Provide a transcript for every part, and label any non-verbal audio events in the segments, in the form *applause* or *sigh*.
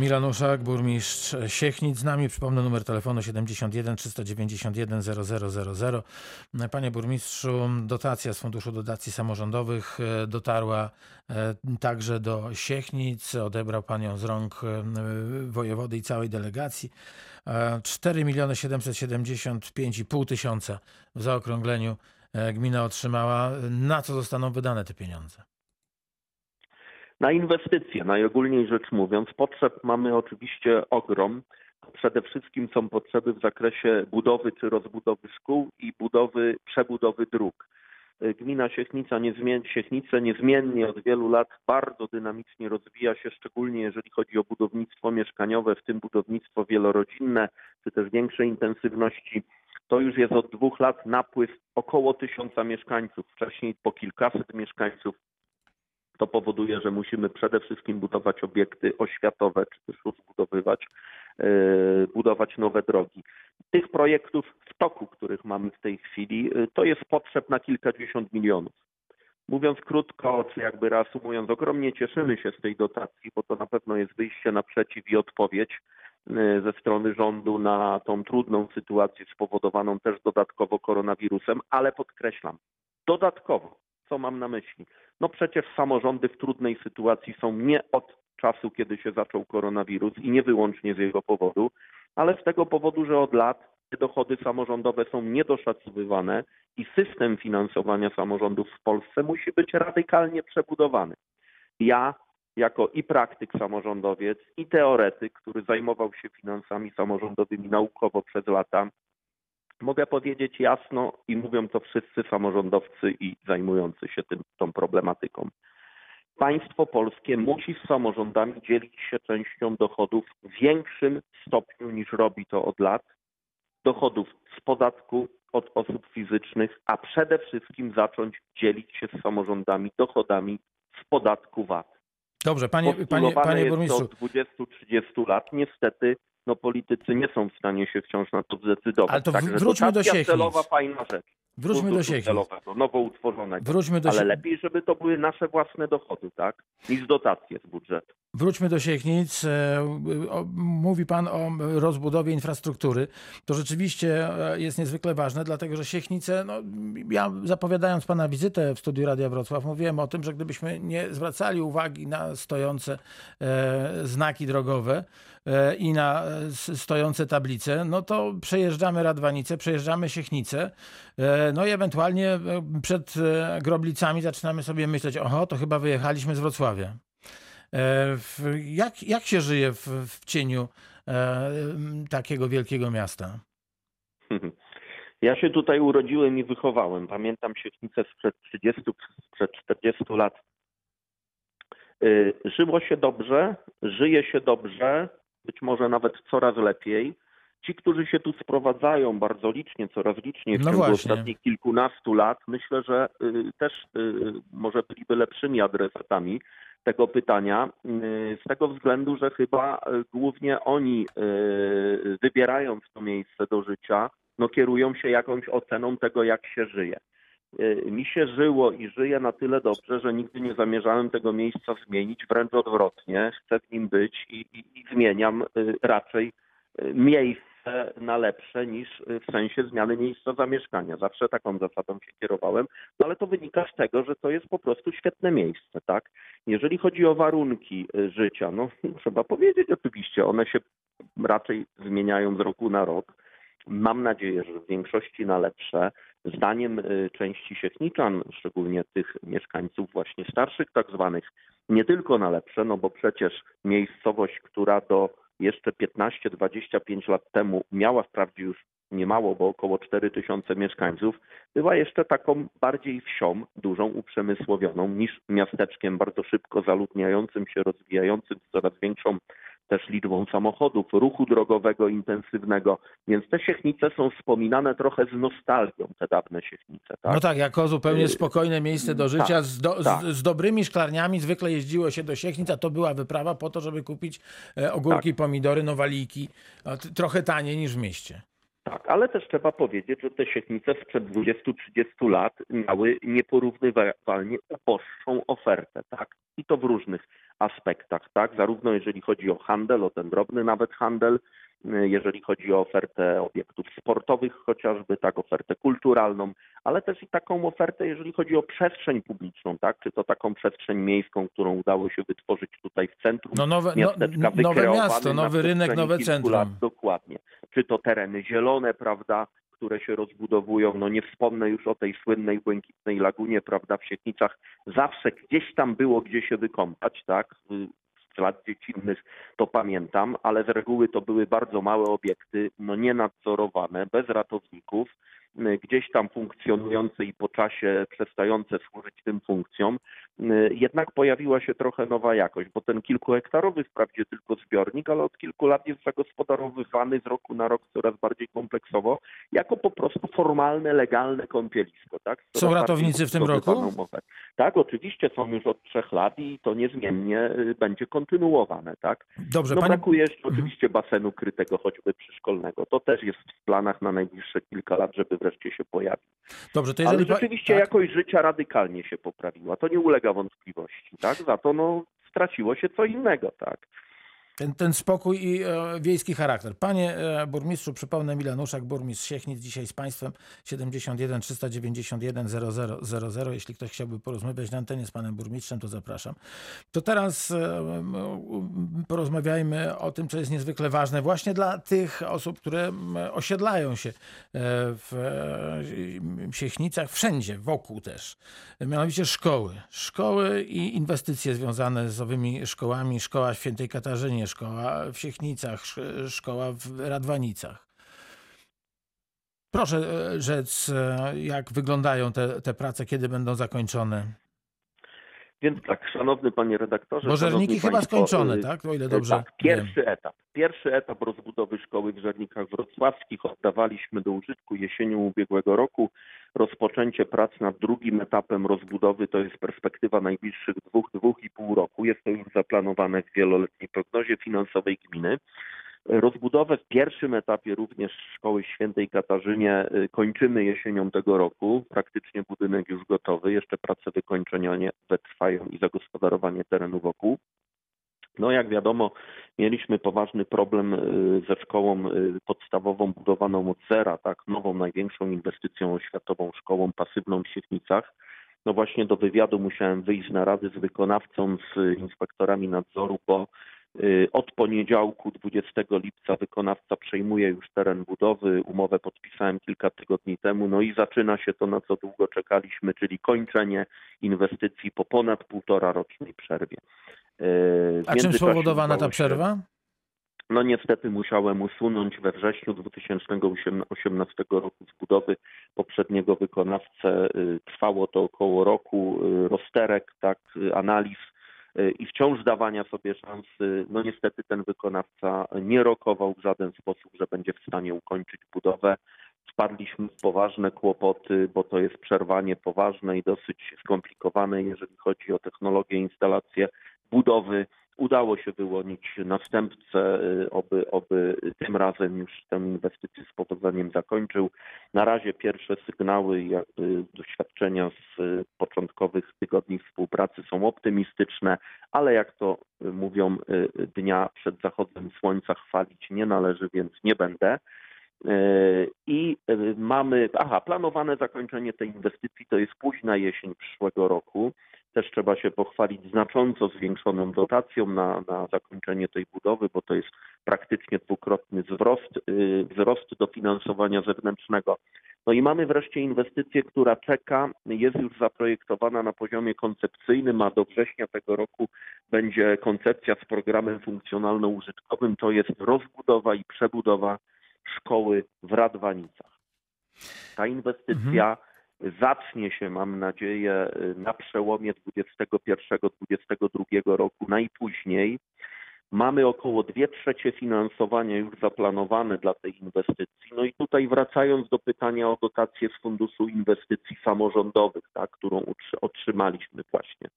Milan Uszak, burmistrz Siechnic z nami. Przypomnę numer telefonu 71 391 0000. Panie burmistrzu, dotacja z Funduszu Dotacji Samorządowych e, dotarła e, także do Siechnic. Odebrał pan ją z rąk e, wojewody i całej delegacji. 4 miliony 775,5 tysiąca w zaokrągleniu gmina otrzymała. Na co zostaną wydane te pieniądze? Na inwestycje, najogólniej rzecz mówiąc, potrzeb mamy oczywiście ogrom. Przede wszystkim są potrzeby w zakresie budowy czy rozbudowy szkół i budowy, przebudowy dróg. Gmina Siechnica niezmien, Siechnice niezmiennie od wielu lat bardzo dynamicznie rozwija się, szczególnie jeżeli chodzi o budownictwo mieszkaniowe, w tym budownictwo wielorodzinne, czy też większej intensywności. To już jest od dwóch lat napływ około tysiąca mieszkańców, wcześniej po kilkaset mieszkańców to powoduje, że musimy przede wszystkim budować obiekty oświatowe, czy też rozbudowywać, e, budować nowe drogi. Tych projektów w toku, których mamy w tej chwili, e, to jest potrzeb na kilkadziesiąt milionów. Mówiąc krótko, czy jakby reasumując, ogromnie cieszymy się z tej dotacji, bo to na pewno jest wyjście naprzeciw i odpowiedź e, ze strony rządu na tą trudną sytuację spowodowaną też dodatkowo koronawirusem, ale podkreślam, dodatkowo, co mam na myśli? No przecież samorządy w trudnej sytuacji są nie od czasu, kiedy się zaczął koronawirus i nie wyłącznie z jego powodu, ale z tego powodu, że od lat dochody samorządowe są niedoszacowywane i system finansowania samorządów w Polsce musi być radykalnie przebudowany. Ja jako i praktyk samorządowiec, i teoretyk, który zajmował się finansami samorządowymi naukowo przez lata, Mogę powiedzieć jasno i mówią to wszyscy samorządowcy i zajmujący się tym, tą problematyką. Państwo polskie musi z samorządami dzielić się częścią dochodów w większym stopniu niż robi to od lat. Dochodów z podatku od osób fizycznych, a przede wszystkim zacząć dzielić się z samorządami dochodami z podatku VAT. Dobrze, panie, panie, panie burmistrzu. Od 20-30 lat niestety no politycy nie są w stanie się wciąż na to zdecydować. Ale to Także wróćmy do Siechnic. celowa fajna rzecz. Wróćmy do Siechnic. Celowego, nowo utworzonego. Wróćmy do Ale lepiej, żeby to były nasze własne dochody, tak? Niż dotacje z budżetu. Wróćmy do Siechnic. E, mówi Pan o rozbudowie infrastruktury. To rzeczywiście e, jest niezwykle ważne, dlatego że Siechnice, no, ja zapowiadając Pana wizytę w studiu Radia Wrocław, mówiłem o tym, że gdybyśmy nie zwracali uwagi na stojące e, znaki drogowe i na stojące tablice, no to przejeżdżamy Radwanicę, przejeżdżamy Siechnicę, no i ewentualnie przed Groblicami zaczynamy sobie myśleć, oho, to chyba wyjechaliśmy z Wrocławia. E, jak, jak się żyje w, w cieniu e, takiego wielkiego miasta? *laughs* Ja się tutaj urodziłem i wychowałem. Pamiętam Siechnicę sprzed 30, sprzed 40 lat. E, żyło się dobrze, żyje się dobrze, być może nawet coraz lepiej. Ci, którzy się tu sprowadzają bardzo licznie, coraz liczniej w no ciągu właśnie. ostatnich kilkunastu lat, myślę, że też może byliby lepszymi adresatami tego pytania, y, z tego względu, że chyba y, głównie oni, y, wybierając to miejsce do życia, no kierują się jakąś oceną tego, jak się żyje. Mi się żyło i żyje na tyle dobrze, że nigdy nie zamierzałem tego miejsca zmienić, wręcz odwrotnie, chcę w nim być i, i, i zmieniam raczej miejsce na lepsze niż w sensie zmiany miejsca zamieszkania. Zawsze taką zasadą się kierowałem, no ale to wynika z tego, że to jest po prostu świetne miejsce, tak? Jeżeli chodzi o warunki życia, no *laughs* trzeba powiedzieć oczywiście, one się raczej zmieniają z roku na rok. Mam nadzieję, że w większości na lepsze. Zdaniem y, części siechniczan, szczególnie tych mieszkańców właśnie starszych tak zwanych, nie tylko na lepsze, no bo przecież miejscowość, która do jeszcze 15-25 lat temu miała wprawdzie już niemało, bo około 4 tysiące mieszkańców, była jeszcze taką bardziej wsią, dużą, uprzemysłowioną niż miasteczkiem bardzo szybko zaludniającym się, rozwijającym z coraz większą też liczbą samochodów, ruchu drogowego intensywnego, więc te Siechnice są wspominane trochę z nostalgią, te dawne Siechnice. Tak? No tak, jako zupełnie y, spokojne miejsce do życia, tak, z, do, tak. z, z, dobrymi szklarniami, zwykle jeździło się do Siechnic, a to była wyprawa po to, żeby kupić e, ogórki, tak. pomidory, nowaliki, trochę taniej niż w mieście. Tak, ale też trzeba powiedzieć, że te siechnice sprzed 20-30 lat miały nieporównywalnie uboższą ofertę, tak? I to w różnych aspektach, tak? Zarówno jeżeli chodzi o handel, o ten drobny nawet handel, jeżeli chodzi o ofertę obiektów sportowych chociażby, tak, ofertę kulturalną, ale też i taką ofertę, jeżeli chodzi o przestrzeń publiczną, tak, czy to taką przestrzeń miejską, którą udało się wytworzyć tutaj w centrum no nowe, no, nowe miasto, nowy rynek, nowe centrum. Lat, dokładnie. Czy to tereny zielone, prawda, które się rozbudowują. No nie wspomnę już o tej słynnej błękitnej lagunie, prawda, w Sieknicach. Zawsze gdzieś tam było gdzie się wykąpać, tak z lat dziecinnych to pamiętam, ale z reguły to były bardzo małe obiekty, no nienadzorowane, bez ratowników, gdzieś tam funkcjonujące i po czasie przestające służyć tym funkcjom. Jednak pojawiła się trochę nowa jakość, bo ten kilkuhektarowy wprawdzie tylko zbiornik, ale od kilku lat jest zagospodarowywany z roku na rok coraz bardziej kompleksowo, jako po prostu formalne, legalne kąpielisko. Tak? Są ratownicy w tym roku? Tak, oczywiście są już od trzech lat i to niezmiennie y, będzie kontynuowane. Tak? Dobrze, no, pani... Brakuje jeszcze mhm. oczywiście basenu krytego, choćby przyszkolnego. To też jest w planach na najbliższe kilka lat, żeby wreszcie się pojawił. Dobrze, to jeżeli... Ale rzeczywiście tak? jakość życia radykalnie się poprawiła. To nie ulega wątpliwości. Tak? Za to no, straciło się co innego. Tak? Ten, ten spokój i e, wiejski charakter. Panie e, burmistrzu, przypomnę Milanuszak, burmistrz Siechnic, dzisiaj z Państwem 71 391 0000. Jeśli ktoś chciałby porozmawiać na antenie z Panem Burmistrzem, to zapraszam. To teraz e, porozmawiajmy o tym, co jest niezwykle ważne właśnie dla tych osób, które osiedlają się e, w e, Siechnicach, wszędzie, wokół też. Mianowicie szkoły. Szkoły i inwestycje związane z owymi szkołami. Szkoła Świętej Katarzynie, szkoła w Siechnicach, szkoła w Radwanicach. Proszę e, rzec, e, jak wyglądają te, te prace, kiedy będą zakończone? Więc tak, szanowny panie redaktorze. Bo żerniki chyba państwo, skończone, y, tak? O ile dobrze. Tak, pierwszy wiem. etap. Pierwszy etap rozbudowy szkoły w Żernikach Wrocławskich oddawaliśmy do użytku jesienią ubiegłego roku. Rozpoczęcie prac nad drugim etapem rozbudowy to jest perspektywa najbliższych dwóch, dwóch i pół roku. Jest to już zaplanowane w wieloletniej prognozie finansowej gminy. Rozbudowę w pierwszym etapie również szkoły świętej Katarzynie y, kończymy jesienią tego roku. Praktycznie budynek już gotowy. Jeszcze prace wykończenia trwają i zagospodarowanie terenu wokół. No jak wiadomo, mieliśmy poważny problem y, ze szkołą y, podstawową budowaną od zera, tak, nową największą inwestycją oświatową szkołą pasywną w Siewnicach. No właśnie do wywiadu musiałem wyjść na rady z wykonawcą, z inspektorami nadzoru, bo od poniedziałku 20 lipca wykonawca przejmuje już teren budowy. Umowę podpisałem kilka tygodni temu, no i zaczyna się to, na co długo czekaliśmy, czyli kończenie inwestycji po ponad półtora rocznej przerwie. W A czym spowodowana ta przerwa? No niestety musiałem usunąć we wrześniu 2018 roku z budowy poprzedniego wykonawcę. Y, trwało to około roku y, rozterek, tak, analiz y, i wciąż dawania sobie szansy. No niestety ten wykonawca nie rokował w żaden sposób, że będzie w stanie ukończyć budowę. Wpadliśmy w poważne kłopoty, bo to jest przerwanie poważne i dosyć skomplikowane, jeżeli chodzi o technologię, instalację budowy udało się wyłonić następcę, y, oby, oby tym razem już tę inwestycję z powodzeniem zakończył. Na razie pierwsze sygnały jakby doświadczenia z początkowych tygodni współpracy są optymistyczne, ale jak to mówią y, dnia przed zachodem słońca chwalić nie należy, więc nie będę. Y, I mamy, aha, planowane zakończenie tej inwestycji to jest późna jesień przyszłego roku. Też trzeba się pochwalić znacząco zwiększoną dotacją na, na zakończenie tej budowy, bo to jest praktycznie dwukrotny wzrost, yy, wzrost dofinansowania zewnętrznego. No i mamy wreszcie inwestycję, która czeka, jest już zaprojektowana na poziomie koncepcyjnym, a do września tego roku będzie koncepcja z programem funkcjonalno-użytkowym. To jest rozbudowa i przebudowa szkoły w Radwanicach. Ta inwestycja mhm zacznie się, mam nadzieję, na przełomie 2021-2022 roku najpóźniej. Mamy około 2 trzecie finansowania już zaplanowane dla tej inwestycji. No i tutaj wracając do pytania o dotację z Funduszu Inwestycji Samorządowych, tak, którą otrzymaliśmy właśnie.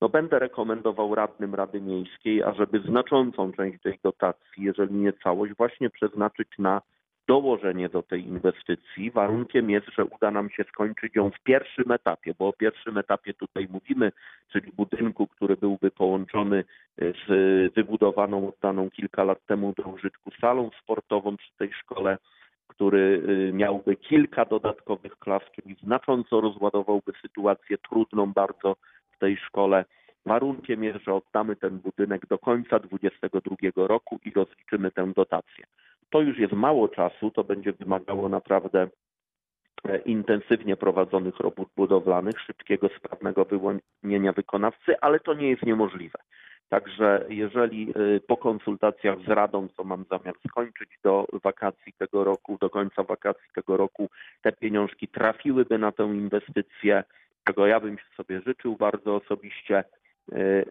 No będę rekomendował radnym Rady Miejskiej, ażeby znaczącą część tej dotacji, jeżeli nie całość, właśnie przeznaczyć na dołożenie do tej inwestycji. Warunkiem jest, że uda nam się skończyć ją w pierwszym etapie, bo o pierwszym etapie tutaj mówimy, czyli budynku, który byłby połączony z wybudowaną, oddaną kilka lat temu do użytku salą sportową przy tej szkole, który miałby kilka dodatkowych klas, czyli znacząco rozładowałby sytuację trudną bardzo w tej szkole. Warunkiem jest, że oddamy ten budynek do końca 2022 roku i rozliczymy tę dotację. To już jest mało czasu, to będzie wymagało naprawdę e, intensywnie prowadzonych robót budowlanych, szybkiego, sprawnego wyłonienia wykonawcy, ale to nie jest niemożliwe. Także jeżeli e, po konsultacjach z Radą, co mam zamiar skończyć do wakacji tego roku, do końca wakacji tego roku, te pieniążki trafiłyby na tę inwestycję, czego ja bym sobie życzył bardzo osobiście,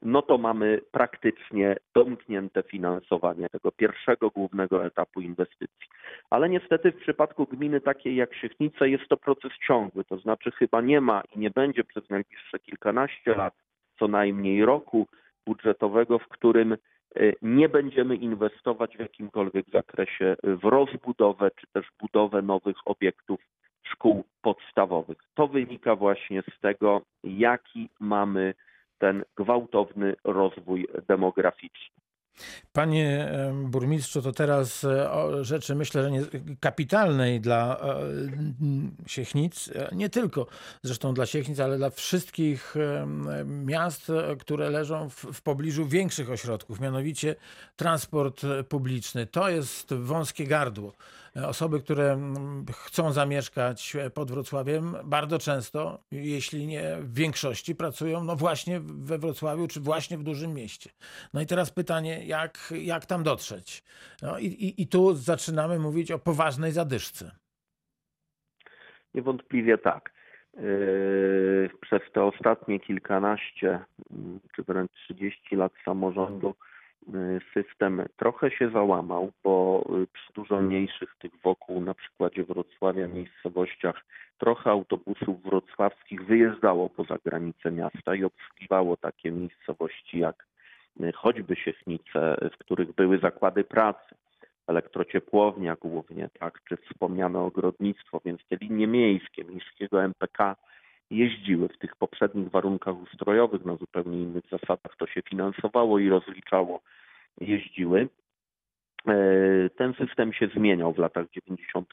no to mamy praktycznie domknięte finansowanie tego pierwszego głównego etapu inwestycji. Ale niestety w przypadku gminy takiej jak Siechnice jest to proces ciągły, to znaczy chyba nie ma i nie będzie przez najbliższe kilkanaście lat, co najmniej roku budżetowego, w którym e, nie będziemy inwestować w jakimkolwiek zakresie w rozbudowę czy też budowę nowych obiektów szkół podstawowych. To wynika właśnie z tego, jaki mamy ten gwałtowny rozwój demograficzny. Panie burmistrzu, to teraz e, o rzeczy myślę, że nie, kapitalnej dla e, Siechnic, e, nie tylko zresztą dla Siechnic, ale dla wszystkich miast, które leżą w, w pobliżu większych ośrodków, mianowicie transport publiczny. To jest wąskie gardło. Osoby, które chcą zamieszkać pod Wrocławiem, bardzo często, jeśli nie w większości, pracują no właśnie we Wrocławiu czy właśnie w dużym mieście. No i teraz pytanie, jak, jak tam dotrzeć. No i, i, I tu zaczynamy mówić o poważnej zadyszce. Niewątpliwie tak. Yy, przez te ostatnie kilkanaście czy wręcz 30 lat samorządu system trochę się załamał, bo yy, przy dużo mniejszych tych wokół, na przykładzie Wrocławia, miejscowościach, trochę autobusów wrocławskich wyjeżdżało poza granice miasta i obsługiwało takie miejscowości jak choćby Siechnice, w których były zakłady pracy, elektrociepłownia głównie, tak, czy wspomniane ogrodnictwo, więc te linie miejskie miejskiego MPK jeździły w tych poprzednich warunkach ustrojowych na zupełnie innych zasadach, to się finansowało i rozliczało, jeździły. E, ten system się zmieniał w latach 90.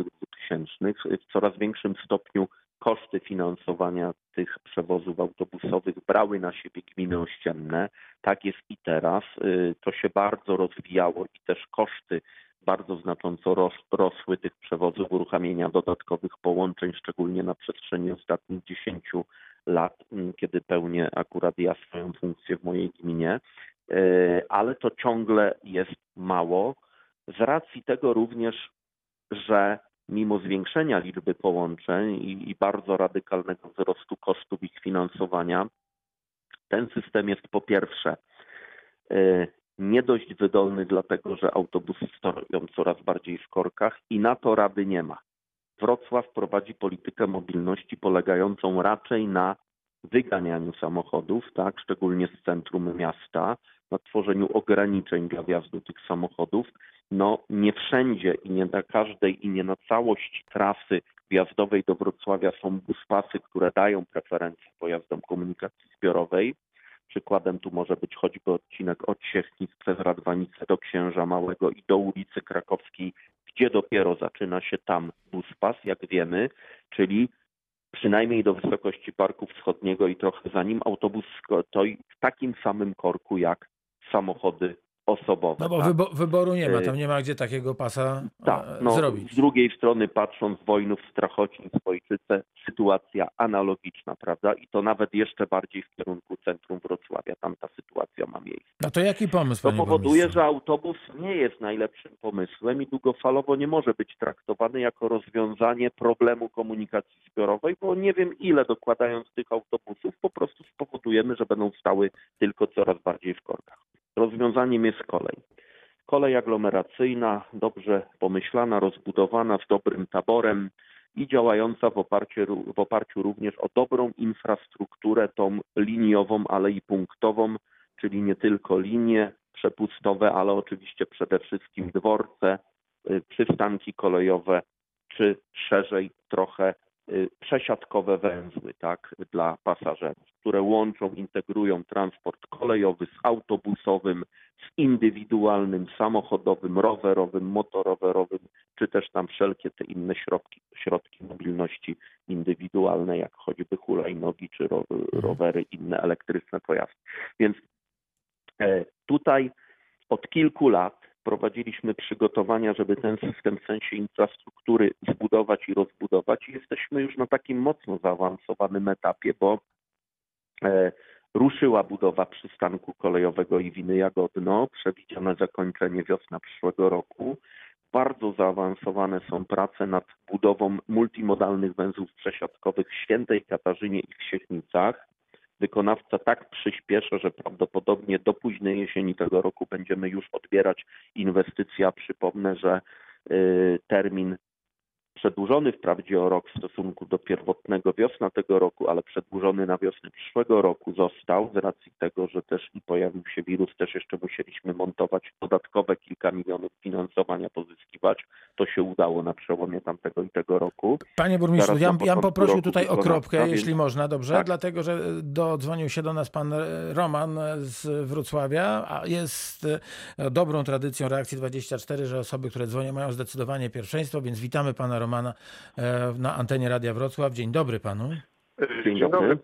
2000 w coraz większym stopniu koszty finansowania tych przewozów autobusowych brały na siebie gminy ościenne. Tak jest i teraz. Y, to się bardzo rozwijało i też koszty bardzo znacząco rosły tych przewozów, uruchamiania dodatkowych połączeń, szczególnie na przestrzeni ostatnich 10 lat, mm, kiedy pełnię akurat ja swoją funkcję w mojej gminie, y, ale to ciągle jest mało. Z racji tego również, że mimo zwiększenia liczby połączeń i, i bardzo radykalnego wzrostu kosztów ich finansowania, ten system jest po pierwsze e, nie dość wydolny, dlatego że autobusy stoją coraz bardziej w korkach i na to rady nie ma. Wrocław prowadzi politykę mobilności polegającą raczej na wyganianiu samochodów, tak, szczególnie z centrum miasta, na tworzeniu ograniczeń dla wjazdu tych samochodów. No nie wszędzie i nie na każdej i nie na całości trasy wjazdowej do Wrocławia są buspasy, które dają preferencje pojazdom komunikacji zbiorowej. Przykładem tu może być choćby odcinek od Siechnic przez Radwanicę do Księża Małego i do ulicy Krakowskiej, gdzie dopiero zaczyna się tam buspas, jak wiemy, czyli przynajmniej do wysokości Parku Wschodniego i trochę za nim autobus stoi w takim samym korku jak samochody osobowe. No bo tak? wybo wyboru nie ma, tam nie ma gdzie takiego pasa tak, no, zrobić. Z drugiej strony patrząc Wojnów, Strachocin, Swojczyce, sytuacja analogiczna, prawda? I to nawet jeszcze bardziej w kierunku centrum Wrocławia, tam ta sytuacja ma miejsce. No to jaki pomysł, To powoduje, że autobus nie jest najlepszym pomysłem i długofalowo nie może być traktowany jako rozwiązanie problemu komunikacji zbiorowej, bo nie wiem ile dokładając tych autobusów po prostu spowodujemy, że będą stały tylko coraz bardziej w korkach. Rozwiązaniem jest kolej. Kolej aglomeracyjna, dobrze pomyślana, rozbudowana, z dobrym taborem i działająca w oparciu, w oparciu również o dobrą infrastrukturę, tą liniową, ale i punktową, czyli nie tylko linie przepustowe, ale oczywiście przede wszystkim dworce, y, przystanki kolejowe, czy szerzej trochę przesiadkowe węzły tak, dla pasażerów, które łączą, integrują transport kolejowy z autobusowym, z indywidualnym, samochodowym, rowerowym, motorowerowym, czy też tam wszelkie te inne środki, środki mobilności indywidualne, jak choćby hulajnogi czy ro, rowery, inne elektryczne pojazdy. Więc e, tutaj od kilku lat prowadziliśmy przygotowania, żeby ten system w sensie infrastruktury zbudować i rozbudować. I jesteśmy już na takim mocno zaawansowanym etapie, bo e, ruszyła budowa przystanku kolejowego Iwiny Jagodno, przewidziane zakończenie wiosna przyszłego roku. Bardzo zaawansowane są prace nad budową multimodalnych węzłów przesiadkowych w Świętej Katarzynie i w Siechnicach. Wykonawca tak przyspiesza, że prawdopodobnie do późnej jesieni tego roku będziemy już odbierać inwestycja. Przypomnę, że y, termin przedłużony wprawdzie o rok w stosunku do pierwotnego wiosna tego roku, ale przedłużony na wiosnę przyszłego roku został z racji tego, że też i pojawił się wirus, też jeszcze musieliśmy montować dodatkowe kilka milionów finansowania pozyskiwać. To się udało na przełomie tamtego i tego roku. Panie burmistrzu, ja, poprosił tutaj o kropkę, więc- jeśli można, dobrze? Tak. Dlatego, że dodzwonił się do nas pan e, Roman z Wrocławia, a jest e, dobrą tradycją Reakcji 24, że osoby, które dzwonią mają zdecydowanie pierwszeństwo, więc witamy pana Romana e, na antenie Radia Wrocław. Dzień dobry panu. Dzień dobry.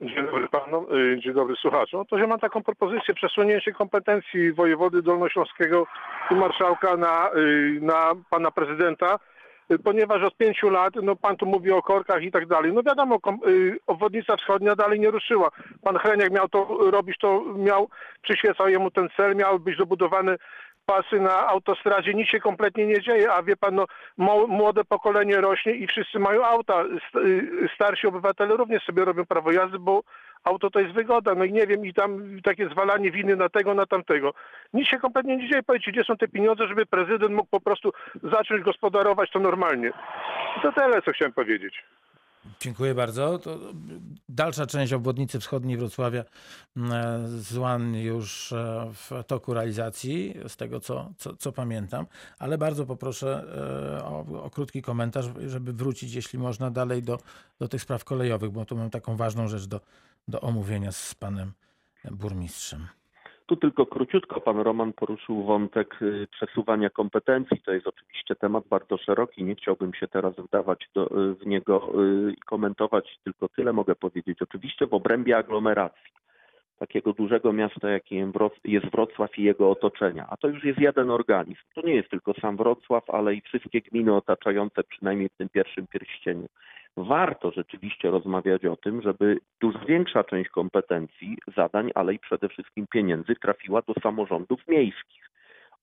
Dzień dobry panom, y, dzień dobry słuchaczom. To, że mam taką propozycję przesunięcie kompetencji wojewody dolnośląskiego i marszałka na, na pana prezydenta, ponieważ od pięciu lat, no pan tu mówi o korkach i tak dalej. No wiadomo, kom- y, obwodnica wschodnia dalej nie ruszyła. Pan Hreniak miał to robić, to miał, przyświecał jemu ten cel, miały być dobudowane pasy na autostradzie, nic się kompletnie nie dzieje, a wie pan, no, młode pokolenie rośnie i wszyscy mają auta. Y, Starsi obywatele również sobie robią prawo jazdy, bo auto to jest wygoda. No i nie wiem, i tam takie zwalanie winy na tego, na tamtego. Nic się kompletnie nie dzieje. Powiedzcie, gdzie są te pieniądze, żeby prezydent mógł po prostu zacząć gospodarować to normalnie. To tyle, co chciałem powiedzieć. Dziękuję bardzo. To dalsza część obwodnicy wschodniej Wrocławia mm, złan już e, w toku realizacji, z tego co, co, co pamiętam, ale bardzo poproszę e, o, o krótki komentarz, żeby wrócić, jeśli można, dalej do, do tych spraw kolejowych, bo tu mam taką ważną rzecz do, do omówienia z panem burmistrzem. Tu tylko króciutko pan Roman poruszył wątek y, przesuwania kompetencji. To jest oczywiście temat bardzo szeroki. Nie chciałbym się teraz wdawać do, y, w niego y, i komentować. Tylko tyle mogę powiedzieć. Oczywiście w obrębie aglomeracji takiego dużego miasta, jakim jest Wrocław i jego otoczenia. A to już jest jeden organizm. To nie jest tylko sam Wrocław, ale i wszystkie gminy otaczające przynajmniej w tym pierwszym pierścieniu. Warto rzeczywiście rozmawiać o tym, żeby dużo większa część kompetencji, zadań, ale i przede wszystkim pieniędzy trafiła do samorządów miejskich.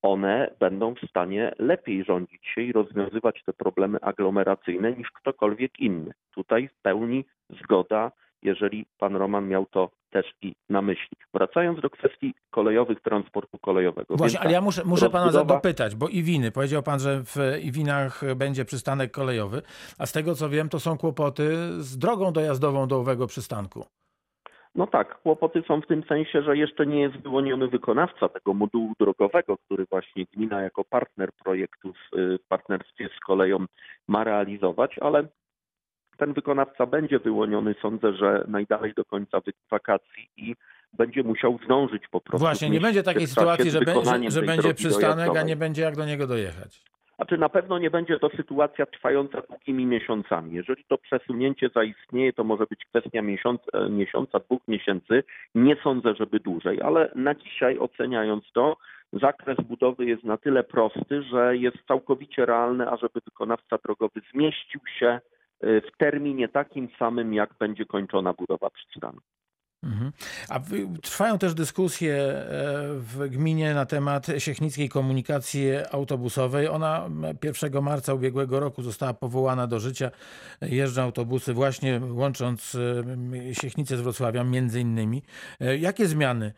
One będą w stanie lepiej rządzić się i rozwiązywać te problemy aglomeracyjne niż ktokolwiek inny. Tutaj w pełni zgoda, jeżeli pan Roman miał to też i na myśli. Wracając do kwestii kolejowych, transportu kolejowego. Właśnie, ale ja muszę, muszę pana za- rozbudowa- dopytać, bo Iwiny, powiedział pan, że w Iwinach będzie przystanek kolejowy, a z tego co wiem, to są kłopoty z drogą dojazdową do owego przystanku. No tak, kłopoty są w tym sensie, że jeszcze nie jest wyłoniony wykonawca tego modułu drogowego, który właśnie gmina jako partner projektu w, y, w partnerstwie z koleją ma realizować, ale ten wykonawca będzie wyłoniony, sądzę, że najdalej do końca wakacji i będzie musiał zdążyć po prostu. Właśnie, nie będzie takiej sytuacji, że, że, że będzie przystanek, a nie będzie jak do niego dojechać. Znaczy na pewno nie będzie to sytuacja trwająca długimi miesiącami. Jeżeli to przesunięcie zaistnieje, to może być kwestia miesiąc, e, miesiąca, dwóch miesięcy. Nie sądzę, żeby dłużej, ale na dzisiaj oceniając to, zakres budowy jest na tyle prosty, że jest całkowicie realne, ażeby wykonawca drogowy zmieścił się w terminie takim samym, jak będzie kończona budowa przystanu. Mhm. A trwają też dyskusje e, w gminie na temat siechnickiej komunikacji autobusowej. Ona m, 1 marca ubiegłego roku została powołana do życia. Jeżdżą autobusy właśnie łącząc e, Siechnicę z Wrocławiem między innymi. E, Jakie zmiany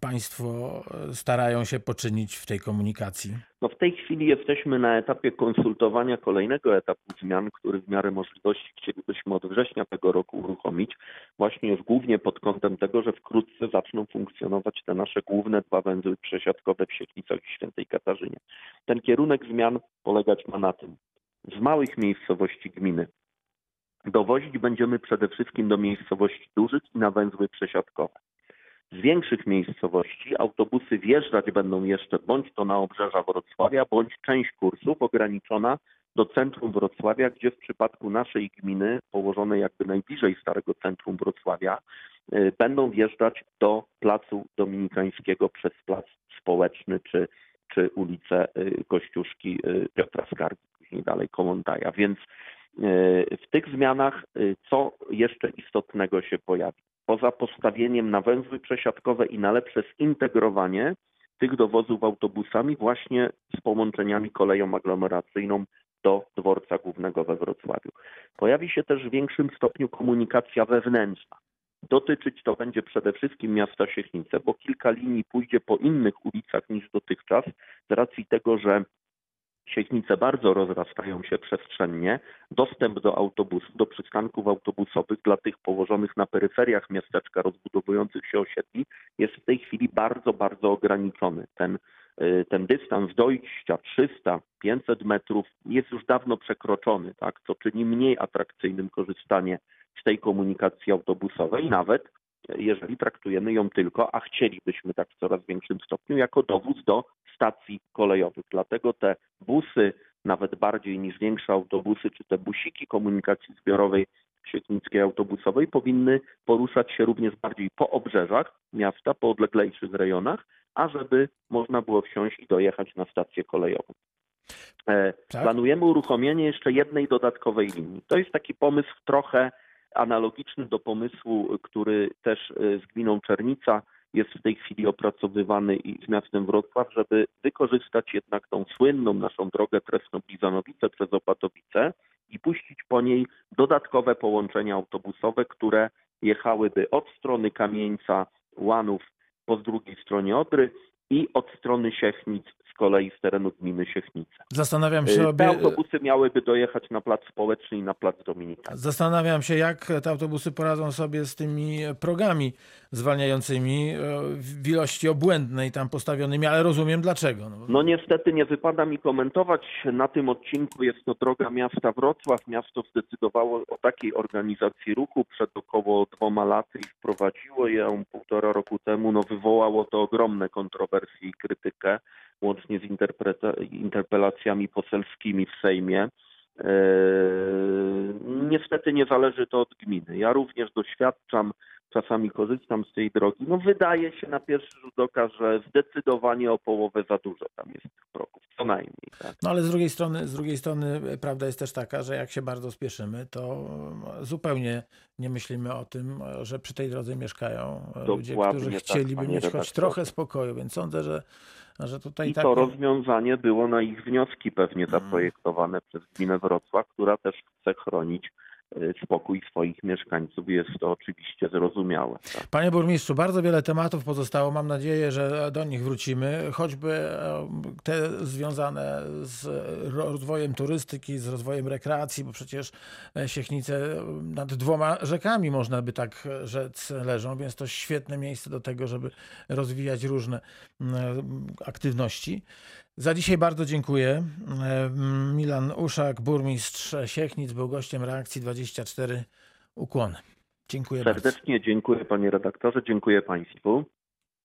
państwo starają się poczynić w tej komunikacji? No w tej chwili jesteśmy na etapie konsultowania kolejnego etapu zmian, który w miarę możliwości chcielibyśmy od września tego roku uruchomić, właśnie już głównie pod kątem tego, że wkrótce zaczną funkcjonować te nasze główne dwa węzły przesiadkowe w Sieknicach i Świętej Katarzynie. Ten kierunek zmian polegać ma na tym. Z małych miejscowości gminy dowozić będziemy przede wszystkim do miejscowości dużych i na węzły przesiadkowe. Z większych miejscowości autobusy wjeżdżać będą jeszcze bądź to na obrzeża Wrocławia, bądź część kursów ograniczona do centrum Wrocławia, gdzie w przypadku naszej gminy, położonej jakby najbliżej starego centrum Wrocławia, y, będą wjeżdżać do Placu Dominikańskiego przez Plac Społeczny czy, czy ulicę y, Kościuszki y, Piotra Skargi, później dalej Kołątaja. Więc w tych zmianach co jeszcze istotnego się pojawi? Poza postawieniem na węzły przesiadkowe i na lepsze zintegrowanie tych dowozów autobusami właśnie z połączeniami koleją aglomeracyjną do dworca głównego we Wrocławiu. Pojawi się też w większym stopniu komunikacja wewnętrzna. Dotyczyć to będzie przede wszystkim miasta Siechnice, bo kilka linii pójdzie po innych ulicach niż dotychczas, z racji tego, że Siechnice bardzo rozrastają się przestrzennie. Dostęp do autobusów, do przystanków autobusowych dla tych położonych na peryferiach miasteczka rozbudowujących się osiedli jest w tej chwili bardzo, bardzo ograniczony. Ten Y, ten dystans dojścia 300-500 metrów jest już dawno przekroczony, tak, co czyni mniej atrakcyjnym korzystanie z tej komunikacji autobusowej, nawet jeżeli traktujemy ją tylko, a chcielibyśmy tak w coraz większym stopniu, jako dowóz do stacji kolejowych. Dlatego te busy, nawet bardziej niż większe autobusy, czy te busiki komunikacji zbiorowej sieknickiej autobusowej powinny poruszać się również bardziej po obrzeżach miasta, po odleglejszych rejonach, ażeby można było wsiąść i dojechać na stację kolejową. E, tak? Planujemy uruchomienie jeszcze jednej dodatkowej linii. To jest taki pomysł trochę analogiczny do pomysłu, który też e, z gminą Czernica jest w tej chwili opracowywany i z miastem Wrocław, żeby wykorzystać jednak tą słynną naszą drogę Tresno-Blizanowice przez Opatowice i puścić po niej dodatkowe połączenia autobusowe, które jechałyby od strony Kamieńca, Łanów po drugiej stronie Odry i od strony Siechnic z kolei z terenu gminy Siechnice. Zastanawiam się... Te obie... autobusy miałyby dojechać na plac społeczny i na plac Dominika. Zastanawiam się, jak te autobusy poradzą sobie z tymi progami zwalniającymi e, w ilości obłędnej tam postawionymi, ale rozumiem dlaczego. No. no niestety nie wypada mi komentować. Na tym odcinku jest to droga miasta Wrocław. Miasto zdecydowało o takiej organizacji ruchu przed około dwoma laty i wprowadziło ją półtora roku temu. No wywołało to ogromne kontrowersje i krytykę łącznie z interpelacjami poselskimi w Sejmie. Eee, niestety nie zależy to od gminy. Ja również doświadczam, czasami korzystam z tej drogi. No wydaje się na pierwszy rzut oka, że zdecydowanie o połowę za dużo tam jest tych progów, co najmniej. Tak? No ale z drugiej strony, z drugiej strony prawda jest też taka, że jak się bardzo spieszymy, to zupełnie nie myślimy o tym, że przy tej drodze mieszkają Dokładnie ludzie, którzy tak, chcieliby mieć choć trochę spokoju, więc sądzę, że że tutaj I tak... to rozwiązanie było na ich wnioski pewnie mm. zaprojektowane przez gminę Wrocław, która też chce chronić spokój swoich mieszkańców. Jest to oczywiście zrozumiałe. Tak? Panie burmistrzu, bardzo wiele tematów pozostało. Mam nadzieję, że do nich wrócimy, choćby e, te związane z rozwojem turystyki, z rozwojem rekreacji, bo przecież e, Siechnice nad dwoma rzekami, można by tak rzec, leżą, więc to świetne miejsce do tego, żeby rozwijać różne aktywności. Za dzisiaj bardzo dziękuję. E, Milan Uszak, burmistrz Siechnic, był gościem reakcji 24. Ukłony. Dziękuję Serdecznie bardzo. dziękuję panie redaktorze, dziękuję państwu.